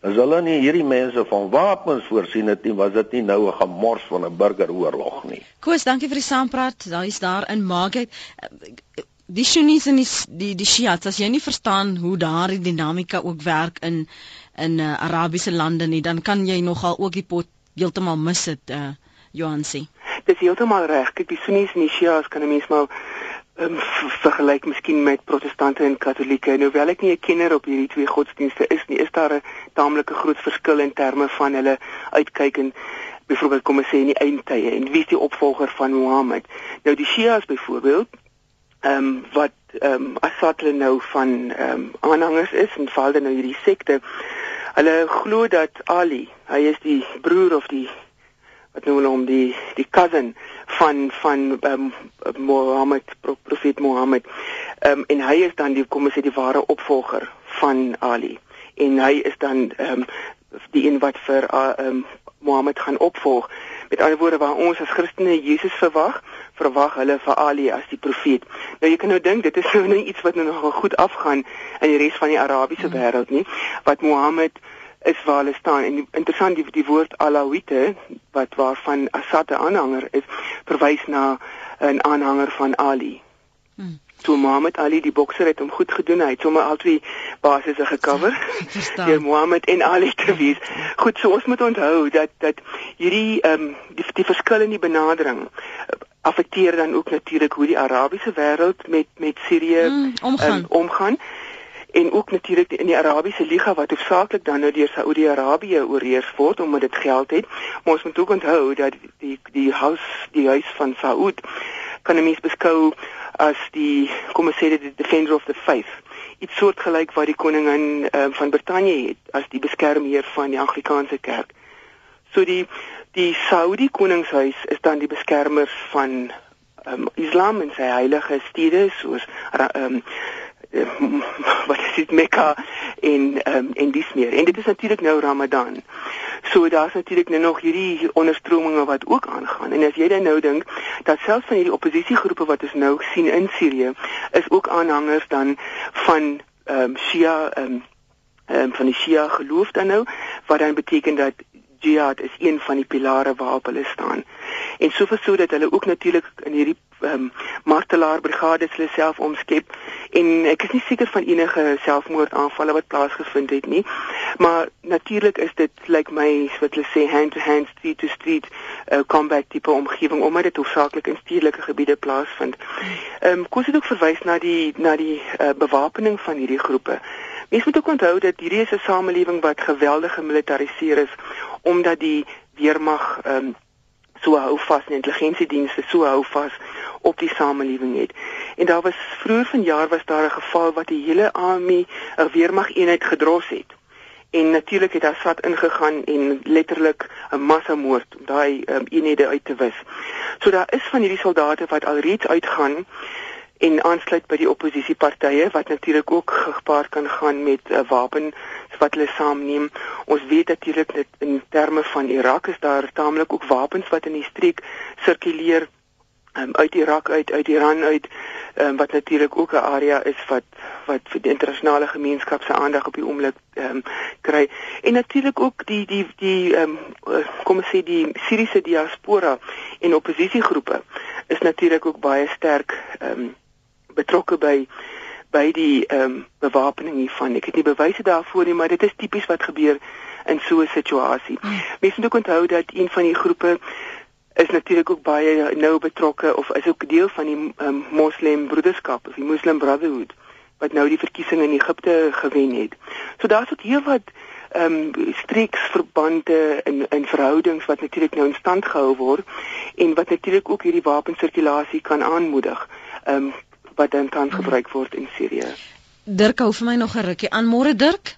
E: As hulle nie hierdie mense van wapens voorsien het nie, was dit nie nou 'n gemors van 'n burgeroorlog nie.
A: Koos, dankie vir die saampraat. Daar is daar in Maagheid die Sunnis en die die die Shiites, as jy nie verstaan hoe daardie dinamika ook werk in in uh, Arabiese lande nie, dan kan jy nogal ook die pot heeltemal mis dit uh Johan sê.
B: Dis heeltemal reg. Kyk, die Sunnis en die Shias kan 'n mens maar um, vergelyk miskien met protestante en katolieke. Nou wel ek nie 'n kenner op hierdie twee godsdienste is nie, is daar 'n taamlike groot verskil in terme van hulle uitkyk en byvoorbeeld kom ons sê in die eindtye en wie is die opvolger van Mohammed? Nou die Shias byvoorbeeld ehm um, wat ehm um, Assad hulle nou van ehm um, aanhangers is en val dan nou hierdie sekte Hulle glo dat Ali, hy is die broer of die wat noem hulle hom die die cousin van van um, Mohammed profeet Mohammed. Ehm um, en hy is dan die kom ons sê die ware opvolger van Ali. En hy is dan ehm um, die een wat vir uh, um, Mohammed gaan opvolg. Met ander woorde waar ons as Christene Jesus verwag, verwag hulle vir Ali as die profeet. Nou jy kan nou dink dit is nou nie iets wat nou nog goed afgaan in die res van die Arabiese hmm. wêreld nie, wat Mohammed is waar hulle staan en interessant die, die woord Alawite wat waarvan Assad 'n aanhanger is, verwys na 'n aanhanger van Ali. Hmm. Toe Muhammad Ali die bokser het hom goed gedoen, hy het sommer al twee basisse gekover. <laughs> Deur Muhammad en Ali te wees. Goed, so ons moet onthou dat dat hierdie ehm um, die, die verskil in die benadering affekteer dan ook natuurlik hoe die Arabiese wêreld met met Sirië mm,
A: omgaan. Um,
B: omgaan en ook natuurlik in die Arabiese Liga wat hoofsaaklik dan nou deur Saudi-Arabië oorheers word omdat dit geld het. Maar ons moet ook onthou dat die die huis die huis van Saud kan jy mens beskou as die kom ons sê die defender of the faith. Iets soortgelyk wat die koningin um, van Brittanje het as die beskermheer van die Anglikaanse kerk. So die die Saudi koningshuis is dan die beskermers van um, Islam en sy heilige stede soos um, wat is dit Mekka en um, en dis meer. En dit is natuurlik nou Ramadan. So daar's natuurlik nou nog hierdie onderstrominge wat ook aangaan. En as jy dan nou dink dat selfs van hierdie oppositiegroepe wat ons nou sien in Sirië is ook aanhangers dan van ehm um, Shia ehm um, um, van die Shia geloof dan nou wat dan beteken dat jihad is een van die pilare waarop hulle staan. En soveel so dat hulle ook natuurlik in hierdie ehm um, martelaar brigades hulle self omskep en ek is nie seker van enige selfmoordaanvalle wat plaasgevind het nie. Maar natuurlik is dit lyk like my wat hulle sê hand to hand street to street uh, combat tipe omgewing omdat dit hoofsaaklik in stedelike gebiede plaasvind. Ehm um, kos dit ook verwys na die na die uh, bewapening van hierdie groepe. Mens moet ook onthou dat hierdie is 'n samelewing wat geweldig gemilitariseer is omdat die weermag ehm um, so hou vas en intelligensiedienste so hou vas op die samelewing het. En daar was vroeër vanjaar was daar 'n geval wat die hele army 'n weermag eenheid gedros het. En natuurlik het sat ingegaan en letterlik 'n massamoord om daai um, eenhede uit te wis. So daar is van hierdie soldate wat alreeds uitgaan en aansluit by die oppositiepartye wat natuurlik ook gepaard kan gaan met 'n uh, wapen wat hulle saamneem. Ons weet natuurlik dat in terme van Irak is daar taamlik ook wapens wat in die streek sirkuleer um, uit Irak uit uit Iran uit um, wat natuurlik ook 'n area is wat wat vir die internasionale gemeenskap se aandag op die oomblik um, kry. En natuurlik ook die die die um, kom ons sê die Siriëse diaspora en oppositiegroepe is natuurlik ook baie sterk um, betrokke by by die ehm um, bewapening hiervan. Ek het nie bewyse daarvoor nie, maar dit is tipies wat gebeur in so 'n situasie. Hmm. Mense moet onthou dat een van die groepe is natuurlik ook baie nou betrokke of is ook deel van die um, Moslem Broederskap of die Muslim Brotherhood wat nou die verkiesing in Egipte gewen het. So daar's ook hier wat ehm um, streeksverbande in in verhoudings wat natuurlik nou in stand gehou word en wat natuurlik ook hierdie wapensirkulasie kan aanmoedig. Ehm um, wat dan tans gebruik word in Sirië.
A: Dirk hou vir my nog 'n rukkie aan môre Dirk.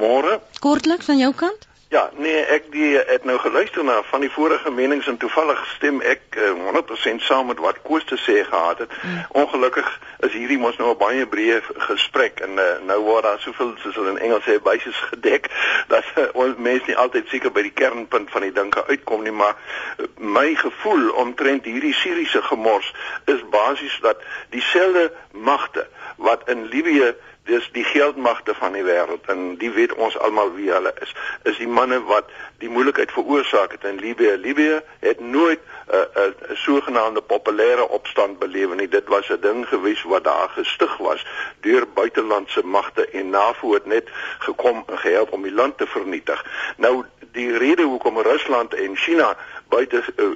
F: Môre.
A: Kortliks van jou kant?
F: Ja, nee, ek die het nou geluister na van die vorige menings en toevallig stem ek uh, eh, 100% saam met wat Koos te sê gehad het. Mm. Ongelukkig is hierdie mos nou 'n baie breë gesprek en uh, nou word daar soveel soos hulle in Engels sê basis gedek <laughs> dat uh, ons mense nie altyd seker by die kernpunt van die dinge uitkom nie, maar uh, my gevoel omtrent hierdie Siriëse gemors is basies dat dieselfde magte wat in Libië dis die geldmagte van die wêreld en die weet ons almal wie hulle is. Is die manne wat die moeilikheid veroorsaak het in Libië. Libië het nooit 'n uh, 'n uh, sogenaamde populêre opstand beleef nie. Dit was 'n ding gewees wat daar gestig was deur buitelandse magte en NAVO het net gekom en gehelp om die land te vernietig. Nou die rede hoekom Rusland en China buite uh,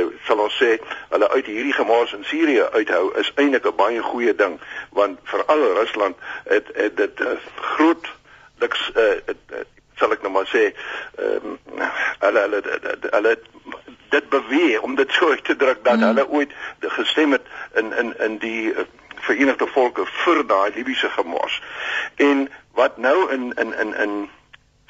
F: uh, sal ons sê hulle uit hierdie gemors in Sirië uithou is eintlik 'n baie goeie ding want veral Rusland het het dit uh, groot liks uh, uh, sal ek nou maar sê um, hulle hulle hulle dit beweeg om dit so te druk dat mm. hulle ooit gestem het in in in die uh, Verenigde Volke vir daai Libiese gemors en wat nou in in in in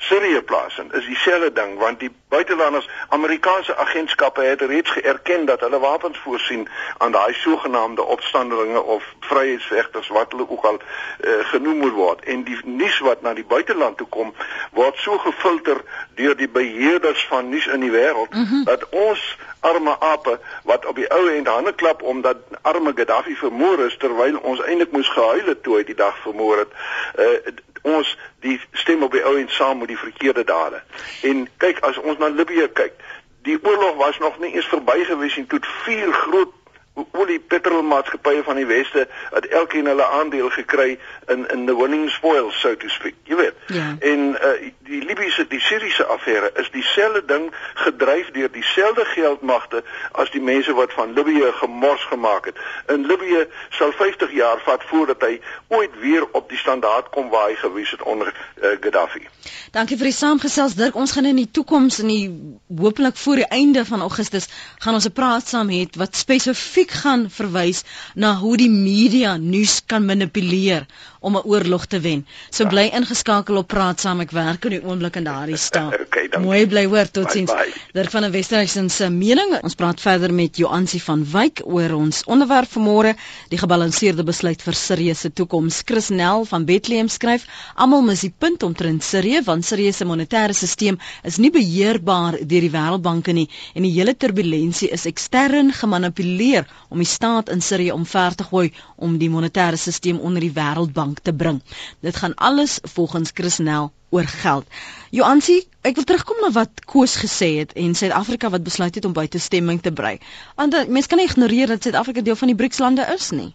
F: Sirië plaasvind is dieselfde ding want die buitelanders Amerikaanse agentskappe het reeds geerken dat hulle wapens voorsien aan daai sogenaamde opstandelinge of vryheidsvegters wat hulle ook al uh, genoem moet word en die nuus wat na die buiteland toe kom word so gefilter deur die beheerders van nuus in die wêreld mm -hmm. dat ons arme ape wat op die ou end hande klap omdat arme Gaddafi vermoor is terwyl ons eintlik moes gehuil het toe hy die dag vermoor het uh, ons die stem op die ou en saam met die verkeerde dade. En kyk as ons na Libië kyk, die oorlog was nog nie eens verby gewees en toe vier groot olie petrolmaatskappye van die weste het elkeen hulle aandeel gekry in in the winning spoils so to speak jy weet.
A: Ja.
F: en uh, die Libiese die Siriëse affære is dieselfde ding gedryf deur dieselfde geldmagte as die mense wat van Libië gemors gemaak het. In Libië sal 50 jaar vat voordat hy ooit weer op die standaard kom waar hy gewees het onder uh, Gaddafi.
A: Dankie vir die saamgesels Dirk. Ons gaan in die toekoms in die hopelik voor die einde van Augustus gaan ons 'n praat saam hê wat spesifiek gaan verwys na hoe die media nuus kan manipuleer om 'n oorlog te wen. So ja. bly ingeskakel op praat saam ek werk in die oomblik in daardie <laughs> staat.
F: okay,
A: Mooi bly hoor totsiens. Dirk van der Westhuizen se mening. Ons praat verder met Joansie van Wyk oor ons onderwerp vanmôre, die gebalanseerde besluit vir Sirië se toekoms. Chris Nel van Bethlehem skryf: "Almal mis die punt omtrent Sirië want Sirië se monetêre stelsel is nie beheerbaar deur die Wêreldbank nie en die hele turbulensie is ekstern gemanipuleer om die staat in Sirië omver te gooi om die monetêre stelsel onder die Wêreldbank te bring. Dit gaan alles volgens Chrisnel oor geld. Joansie, ek wil terugkom na wat Koos gesê het en Suid-Afrika wat besluit het om buite stemming te bly. Want mense kan nie ignoreer dat Suid-Afrika deel van die BRICS-lande is nie.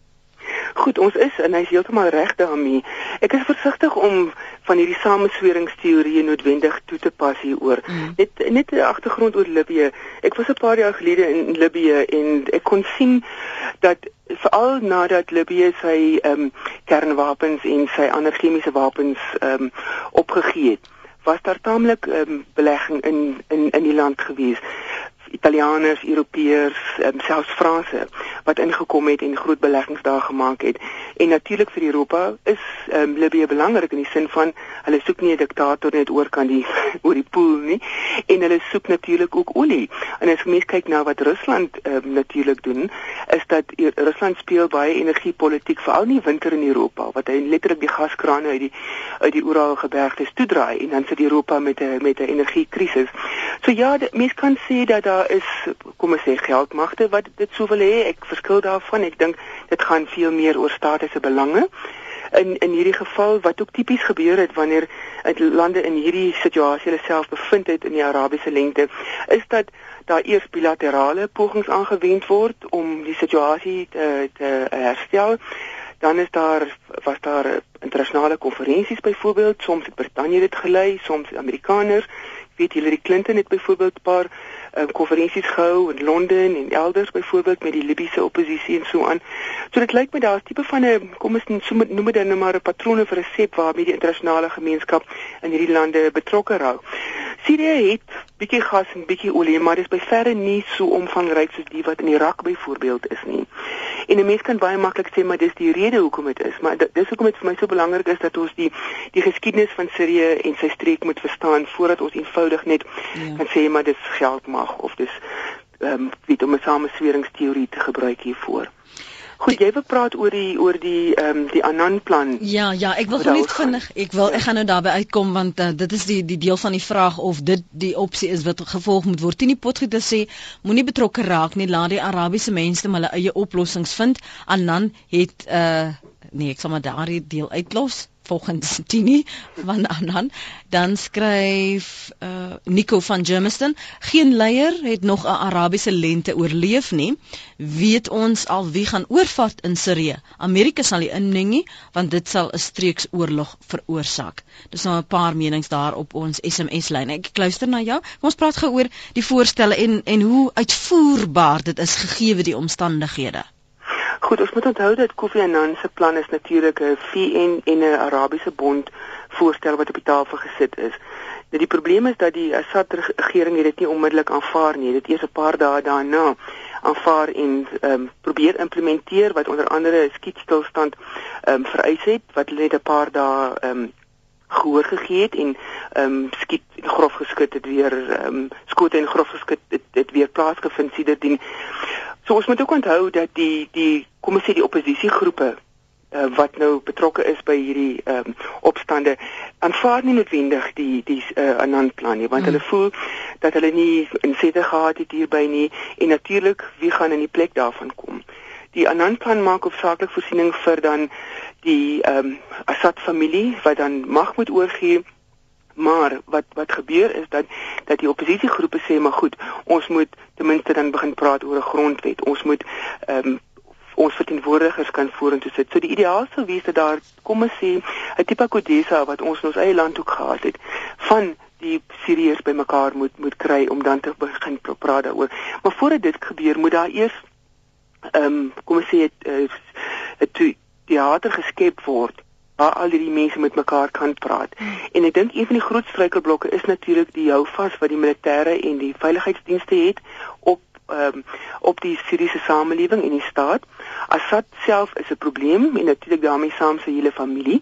B: Goed, ons is en hy is heeltemal reg daarmee. Ek is versigtig om van hierdie samesweringsteorieë noodwendig toe te pas hieroor. Mm. Net net 'n agtergrond oor Libië. Ek was 'n paar jaar gelede in Libië en ek kon sien dat veral nadat Libië sy ehm um, kernwapens en sy ander chemiese wapens ehm um, opgegee het, was daar taamlik ehm um, belegging in in in die land gewees. Italianers, Europeërs, um, selfs Franse wat ingekom het en groot beleggings daar gemaak het. En natuurlik vir Europa is um, Libië belangrik in die sin van hulle soek nie 'n diktator net oor kan die <laughs> oor die pool nie en hulle soek natuurlik ook olie. En as mens kyk na wat Rusland um, natuurlik doen, is dat Rusland speel baie energiepolitiek veral nie winter in Europa wat hy letterlik die gaskrane uit die uit die Uralgebergtes toedraai en dan sit Europa met 'n met 'n energiekrisis. So ja, mens kan sê dat daar daar is kom ons sê geldmagte wat dit sou wil hê. Ek verskil daarvan. Ek dink dit gaan veel meer oor statiese belange. In in hierdie geval wat ook tipies gebeur het wanneer lande in hierdie situasie hulle self bevind het in die Arabiese lente, is dat daar eers bilaterale pogings aangewend word om die situasie te, te herstel. Dan is daar was daar internasionale konferensies byvoorbeeld, soms het Brittanje dit gelei, soms Amerikaners. Weet Hillary Clinton het byvoorbeeld 'n paar um, konferensies gehou in Londen en elders byvoorbeeld met die Libiese oppositie en so aan. So dit lyk my daar's tipe van 'n kom ons noem dit nou maar 'n patrone vir resep waarmee die internasionale gemeenskap in hierdie lande betrokke raak. Sirië het bietjie gas en bietjie olie, maar dit is by verre nie so omvangryk soos die wat in Irak byvoorbeeld is nie. En 'n mens kan baie maklik sê maar dis die rede hoekom dit is, maar dis hoekom dit vir my so belangrik is dat ons die die geskiedenis van Sirië en sy streek moet verstaan voordat ons eenvoudig net ja. kan sê maar dis geld mag of dis ehm um, weet om 'n samesweringsteorie te gebruik hiervoor. Goed, jy wil praat oor die oor die ehm um, die Annan plan.
A: Ja, ja, ek wil net vinnig, ek wil ek gaan nou daarby uitkom want uh, dit is die die deel van die vraag of dit die opsie is wat gevolg moet word. Tini Potgieter sê moenie betrokke raak nie, laat die Arabiese mense hulle eie oplossings vind. Annan het uh nee, ek sal maar daardie deel uitlos volgens Tini van Anan dan skryf uh, Nico van Germiston geen leier het nog 'n Arabiese lente oorleef nie. Weet ons al wie gaan oorvat in Sirië? Amerika sal nie inmeng nie want dit sal 'n streeksoorlog veroorsaak. Dis nou 'n paar menings daar op ons SMS lyn ek luister na jou. Kom ons praat gou oor die voorstelle en en hoe uitvoerbaar dit is gegee die omstandighede
B: Goed, ons moet onthou dat Kofi Annan se plan is natuurlik 'n VN en 'n Arabiese Bond voorstel wat op die tafel gesit is. Nou die probleem is dat die Assad regering dit nie onmiddellik aanvaar nie. Dit eers 'n paar dae daarna aanvaar en ehm um, probeer implementeer wat onder andere 'n skietstilstand ehm um, vereis het wat net 'n paar dae ehm um, gehoor gegee het en ehm um, skiet grof geskit het weer ehm um, skote en grof geskit het, het weer plaasgevind sedertdien. So ons moet ook onthou dat die die kom ons sê die oppositiegroepe uh, wat nou betrokke is by hierdie ehm um, opstande aanvaar nie noodwendig die die uh, Annan plan nie want hmm. hulle voel dat hulle nie insette gehad het hierby nie en natuurlik wie gaan in die plek daarvan kom. Die Annan plan maak opsaaklik voorsiening vir dan die ehm um, Assad familie wat dan mag moet oorgee Maar wat wat gebeur is dat dat die oppositiegroepe sê maar goed, ons moet ten minste dan begin praat oor 'n grondwet. Ons moet ehm um, ons verteenwoordigers kan vorentoe sit. So die ideaal sou wees dat daar kom ons sê 'n tipe kodesa wat ons in ons eie land ook gehad het van die Siriërs bymekaar moet moet kry om dan te begin praat daaroor. Maar voordat dit gebeur, moet daar eers ehm um, kom ons sê 'n eh, teater geskep word waar al die mense met mekaar kan praat. Hmm. En ek dink een van die groot struikelblokke is natuurlik die houvas wat die militêre en die veiligheidsdienste het op ehm um, op die Siriëse samelewing en die staat. Assad self is 'n probleem en natuurlik daarmee saam sy hele familie.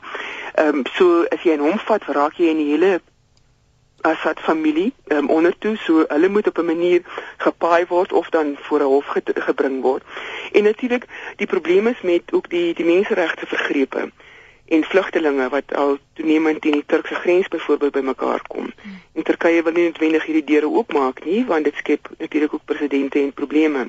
B: Ehm um, so as jy in hom vat, raak jy in die hele Assad familie um, onder toe so hulle moet op 'n manier gepaai word of dan voor 'n hof gebring word. En natuurlik die probleem is met ook die die menseregte vergrepe en vlugtelinge wat al toenemend teen die Turkse grens byvoorbeeld bymekaar kom. En Turkye wil nie noodwendig hierdie deure oopmaak nie want dit skep natuurlik ook presidente en probleme.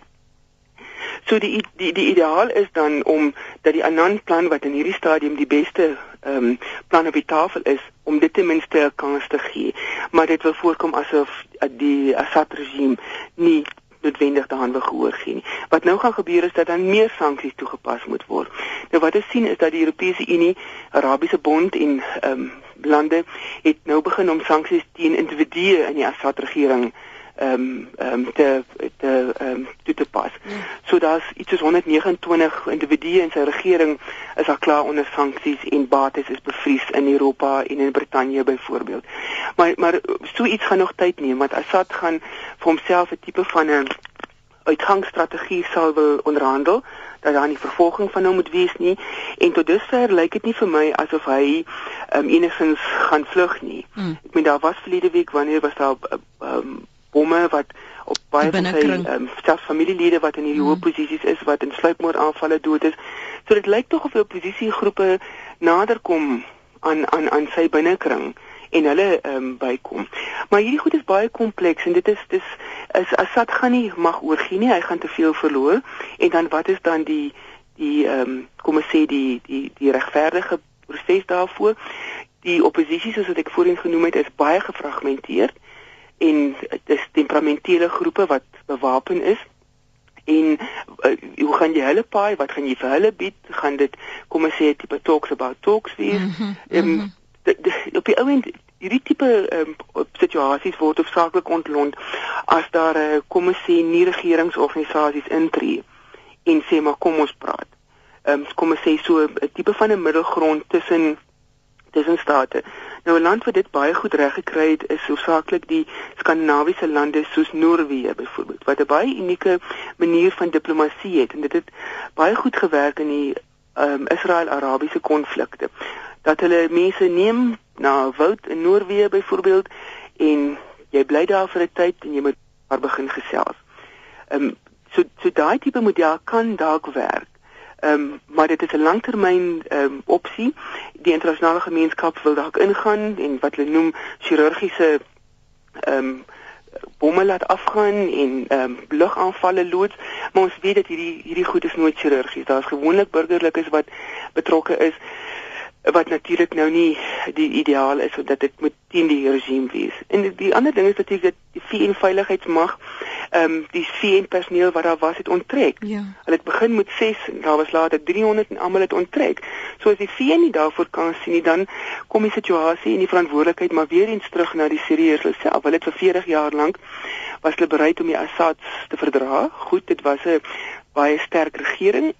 B: So die die die ideaal is dan om dat die Annan plan wat in hierdie stadium die beste ehm um, plan op die tafel is om dit ten minste 'n kans te gee. Maar dit wil voorkom asof die Assad regime nie noodwendig daaraan wil gehoor gee nie. Wat nou gaan gebeur is dat dan meer sanksies toegepas moet word. Nou wat ons sien is dat die Europese Unie, Arabiese Bond en ehm um, lande het nou begin om sanksies teen individue in die Assad regering ehm um, ehm um, te te ehm um, toe te pas. Ja. So daar's iets soos 129 individue in sy regering is al klaar onder sanksies en bates is bevries in Europa en in Brittanje byvoorbeeld. Maar maar so iets gaan nog tyd neem want Assad gaan vir homself 'n tipe van 'n uitgangsstrategie sal wil onderhandel dat daar nie vervolging van hom moet wees nie en tot dusver lyk dit nie vir my asof hy um, enigins gaan vlug nie. Mm. Ek meen daar was verlede week wanneer was daar um, bomme wat op baie van sy ehm um, selfs familielede wat in hierdie mm. hoë posisies is wat in sluipmoordaanvalle dood is. So dit lyk tog of die oppositiegroepe nader kom aan aan aan sy binnekring en hulle ehm um, bykom. Maar hierdie goed is baie kompleks en dit is dis is Assad gaan nie mag oorgie nie, hy gaan te veel verloor en dan wat is dan die die ehm um, kom ons sê die die die regverdige proses daarvoor? Die oppositie soos wat ek voorheen genoem het is baie gefragmenteerd en dis temperamentele groepe wat bewapen is. En uh, hoe gaan jy hulle paai? Wat gaan jy vir hulle bied? Gaan dit kom ons sê tipe talks about talks wees? Mm -hmm, um, mm -hmm. op die ouend hierdie tipe um, situasies word hoofsaaklik ontlont as daar uh, kom ons sê nie regeringsorganisasies intree en sê maar kom ons praat. Um, kom ons sê so 'n tipe van 'n middelgrond tussen tussen state Nou 'n land wat dit baie goed reg gekry het is hoofsaaklik die skandinawiese lande soos Noorwe byvoorbeeld wat 'n baie unieke manier van diplomatie het en dit het baie goed gewerk in die um, Israel-Arabiese konflikte. Dat hulle mense neem na woud in Noorwe byvoorbeeld en jy bly daar vir 'n tyd en jy moet maar begin gesels. Ehm um, so so daai tipe model kan dalk werk. Ehm um, maar dit is 'n langtermyn ehm um, opsie. Die internasionale gemeenskap wil dalk ingaan en wat hulle noem chirurgiese ehm um, bomme laat afgaan en ehm um, lugaanvalle loods. Maar ons weet dat hierdie hierdie goed is nooit chirurgies. Daar's gewoonlik burgerlikes wat betrokke is wat natuurlik nou nie die ideaal is dat dit moet teen die regime wees. En die, die ander ding is natuurlik dat die VN veiligheidsmag ehm um, die VN personeel wat daar was het onttrek. Ja. Hulle het begin met 6 en daar was later 300 en almal het onttrek. So as die VN nie daarvoor kan sien nie, dan kom die situasie en die verantwoordelikheid maar weer eens terug na die Siriërs self. Hulle het vir 40 jaar lank was hulle bereid om die Assad te verdra. Goed, dit was 'n baie sterk regering.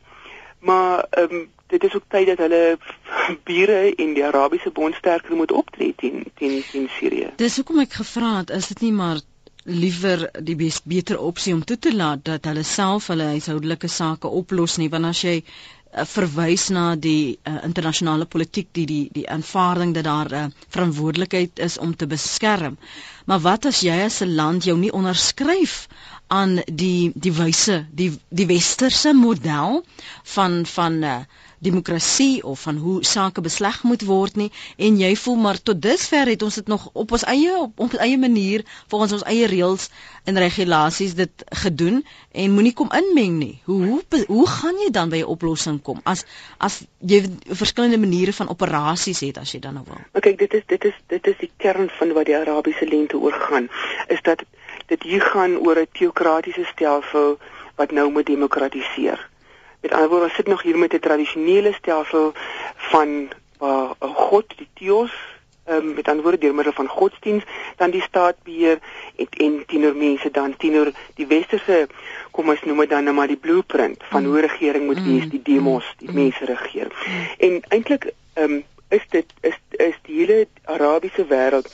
B: Maar ehm um, dit is ook tyd dat hulle <laughs> bure en die Arabiese bond sterker moet optree teen teen teen Sirië.
A: Dis hoekom ek gevra het, is dit nie maar liewer die bes, beter opsie om toe te laat dat hulle self hulle huishoudelike sake oplos nie want as jy uh, verwys na die uh, internasionale politiek die die die aanvaarding dat daar 'n uh, eh, verantwoordelikheid is om te beskerm. Maar wat as jy as 'n land jou nie onderskryf aan die die wyse die die westerse model van van uh, demokrasie of van hoe sake besleg moet word nie en jy voel maar tot dusver het ons dit nog op ons eie op ons eie manier volgens ons eie reëls en regulasies dit gedoen en moenie kom inmeng nie. Hoe hoe hoe gaan jy dan by 'n oplossing kom as as jy verskillende maniere van operasies het as jy dan nou wil?
B: Okay, dit is dit is dit is die kern van wat die Arabiese lente oor gaan is dat dit hier gaan oor 'n teokratiese stelsel wat nou moet demokratiseer. Met ander woorde, ons sit nog hier met 'n tradisionele stelsel van waar uh, 'n God, die Theos, um, met ander woorde deur middel van godsdiens dan die staat beheer en, en teenoor mense dan teenoor die westerse kom ons noem dit dan nou maar die blueprint van mm. hoe regering moet wees, mm. die demos, die mm. mense regeer. En eintlik um, is dit is is die hele Arabiese wêreld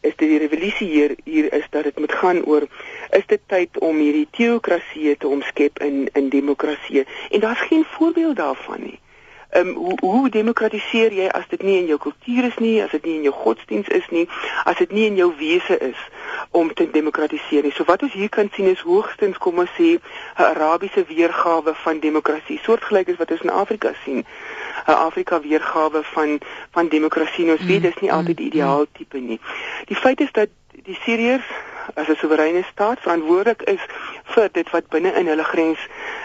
B: is dit die revolusie hier hier is dat dit moet gaan oor is dit tyd om hierdie teokrasie te omskep in in demokrasie en daar's geen voorbeeld daarvan nie. Ehm um, hoe hoe demokratiseer jy as dit nie in jou kultuur is nie, as dit nie in jou godsdiens is nie, as dit nie in jou wese is om te demokratiseer nie. So wat ons hier kan sien is hoogstens kom ons sê 'n Arabiese weergawe van demokrasie, soortgelyk as wat ons in Afrika sien. 'n Afrika weergawe van van demokrasie. Ons weet dis nie mm, altyd die mm, ideaal mm. tipe nie. Die feit is dat die Siriërs as 'n soewereine staat verantwoordelik is vir dit wat binne in hulle grens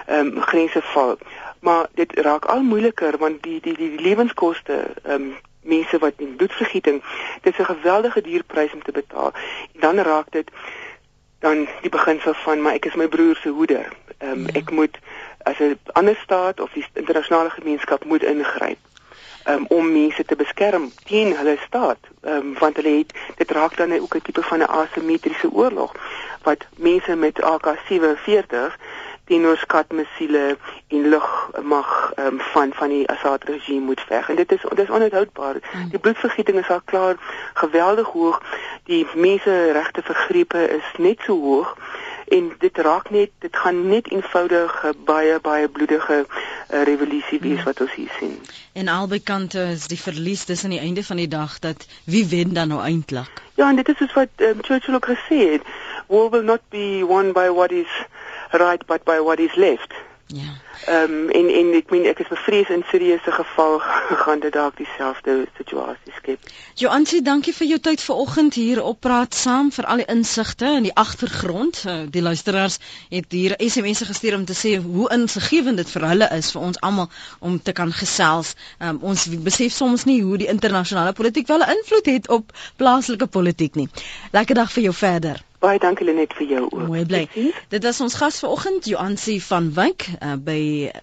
B: ehm um, grense val. Maar dit raak al moeiliker want die die die, die lewenskoste ehm um, mense wat in bloedvergieting dit is 'n geweldige duur prys om te betaal. En dan raak dit dan die beginsel van maar ek is my broer se hoeder. Ehm um, ja. ek moet as 'n ander staat of die internasionale gemeenskap moet ingryp um, om mense te beskerm teen hulle staat. Um, want hulle het dit raak dan ook 'n tipe van 'n asimetriese oorlog wat mense met AK47 teenoor skatmissiele en lugmag um, van van die Assad regime moet veg. En dit is dit is onhoudbaar. Hmm. die bloedvergieting is al klaar geweldig hoog. Die mense regte vergrepe is net so hoog en dit raak net dit gaan net eenvoudig baie baie bloedige uh, revolusie wees ja. wat ons hier sien.
A: En albei kante is die verlies tussen die einde van die dag dat wie wen dan nou eintlik?
B: Ja, en dit is wat um, Churchill ook gesê het, war will not be won by what is right but by what is left. Ja. Ehm um, en en ek meen ek is bevrees in serieuse geval <laughs> gaan dit dalk dieselfde situasie skep.
A: Joansie, dankie vir jou tyd vanoggend hier op praat saam vir al die insigte in die agtergrond. Eh, die luisteraars het hier SMS'e gestuur om te sê hoe insiggewend dit vir hulle is vir ons almal om te kan gesels. Um, ons besef soms nie hoe die internasionale politiek wel 'n invloed het op plaaslike politiek nie. Lekker dag vir jou verder.
B: Baie dankie Lenet vir jou ook.
A: Mooi bly. Dit was ons gas vanoggend Joansie van Wyk uh, by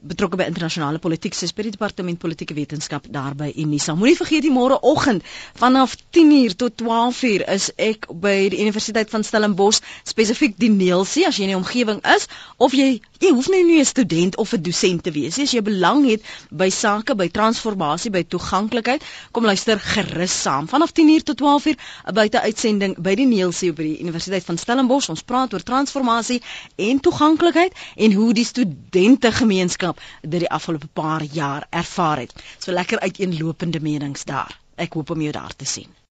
A: betrokke by internasionale politiek se by die departement politieke wetenskap daar by Unisa. Moenie vergeet die môre oggend vanaf 10:00 tot 12:00 is ek by die Universiteit van Stellenbosch spesifiek die Neelsie as jy in die omgewing is of jy jy hoef nie nie 'n student of 'n dosent te wees as jy belang het by sake by transformasie by toeganklikheid kom luister gerus saam vanaf 10:00 tot 12:00 'n buite uitsending by die Neelsie by die Universiteit van Stellenbosch. Ons praat oor transformasie en toeganklikheid en hoe die studente gemeenskap dit die afgelope paar jaar ervaar het. So lekker uiteenlopende menings daar. Ek hoop om jou daar te sien.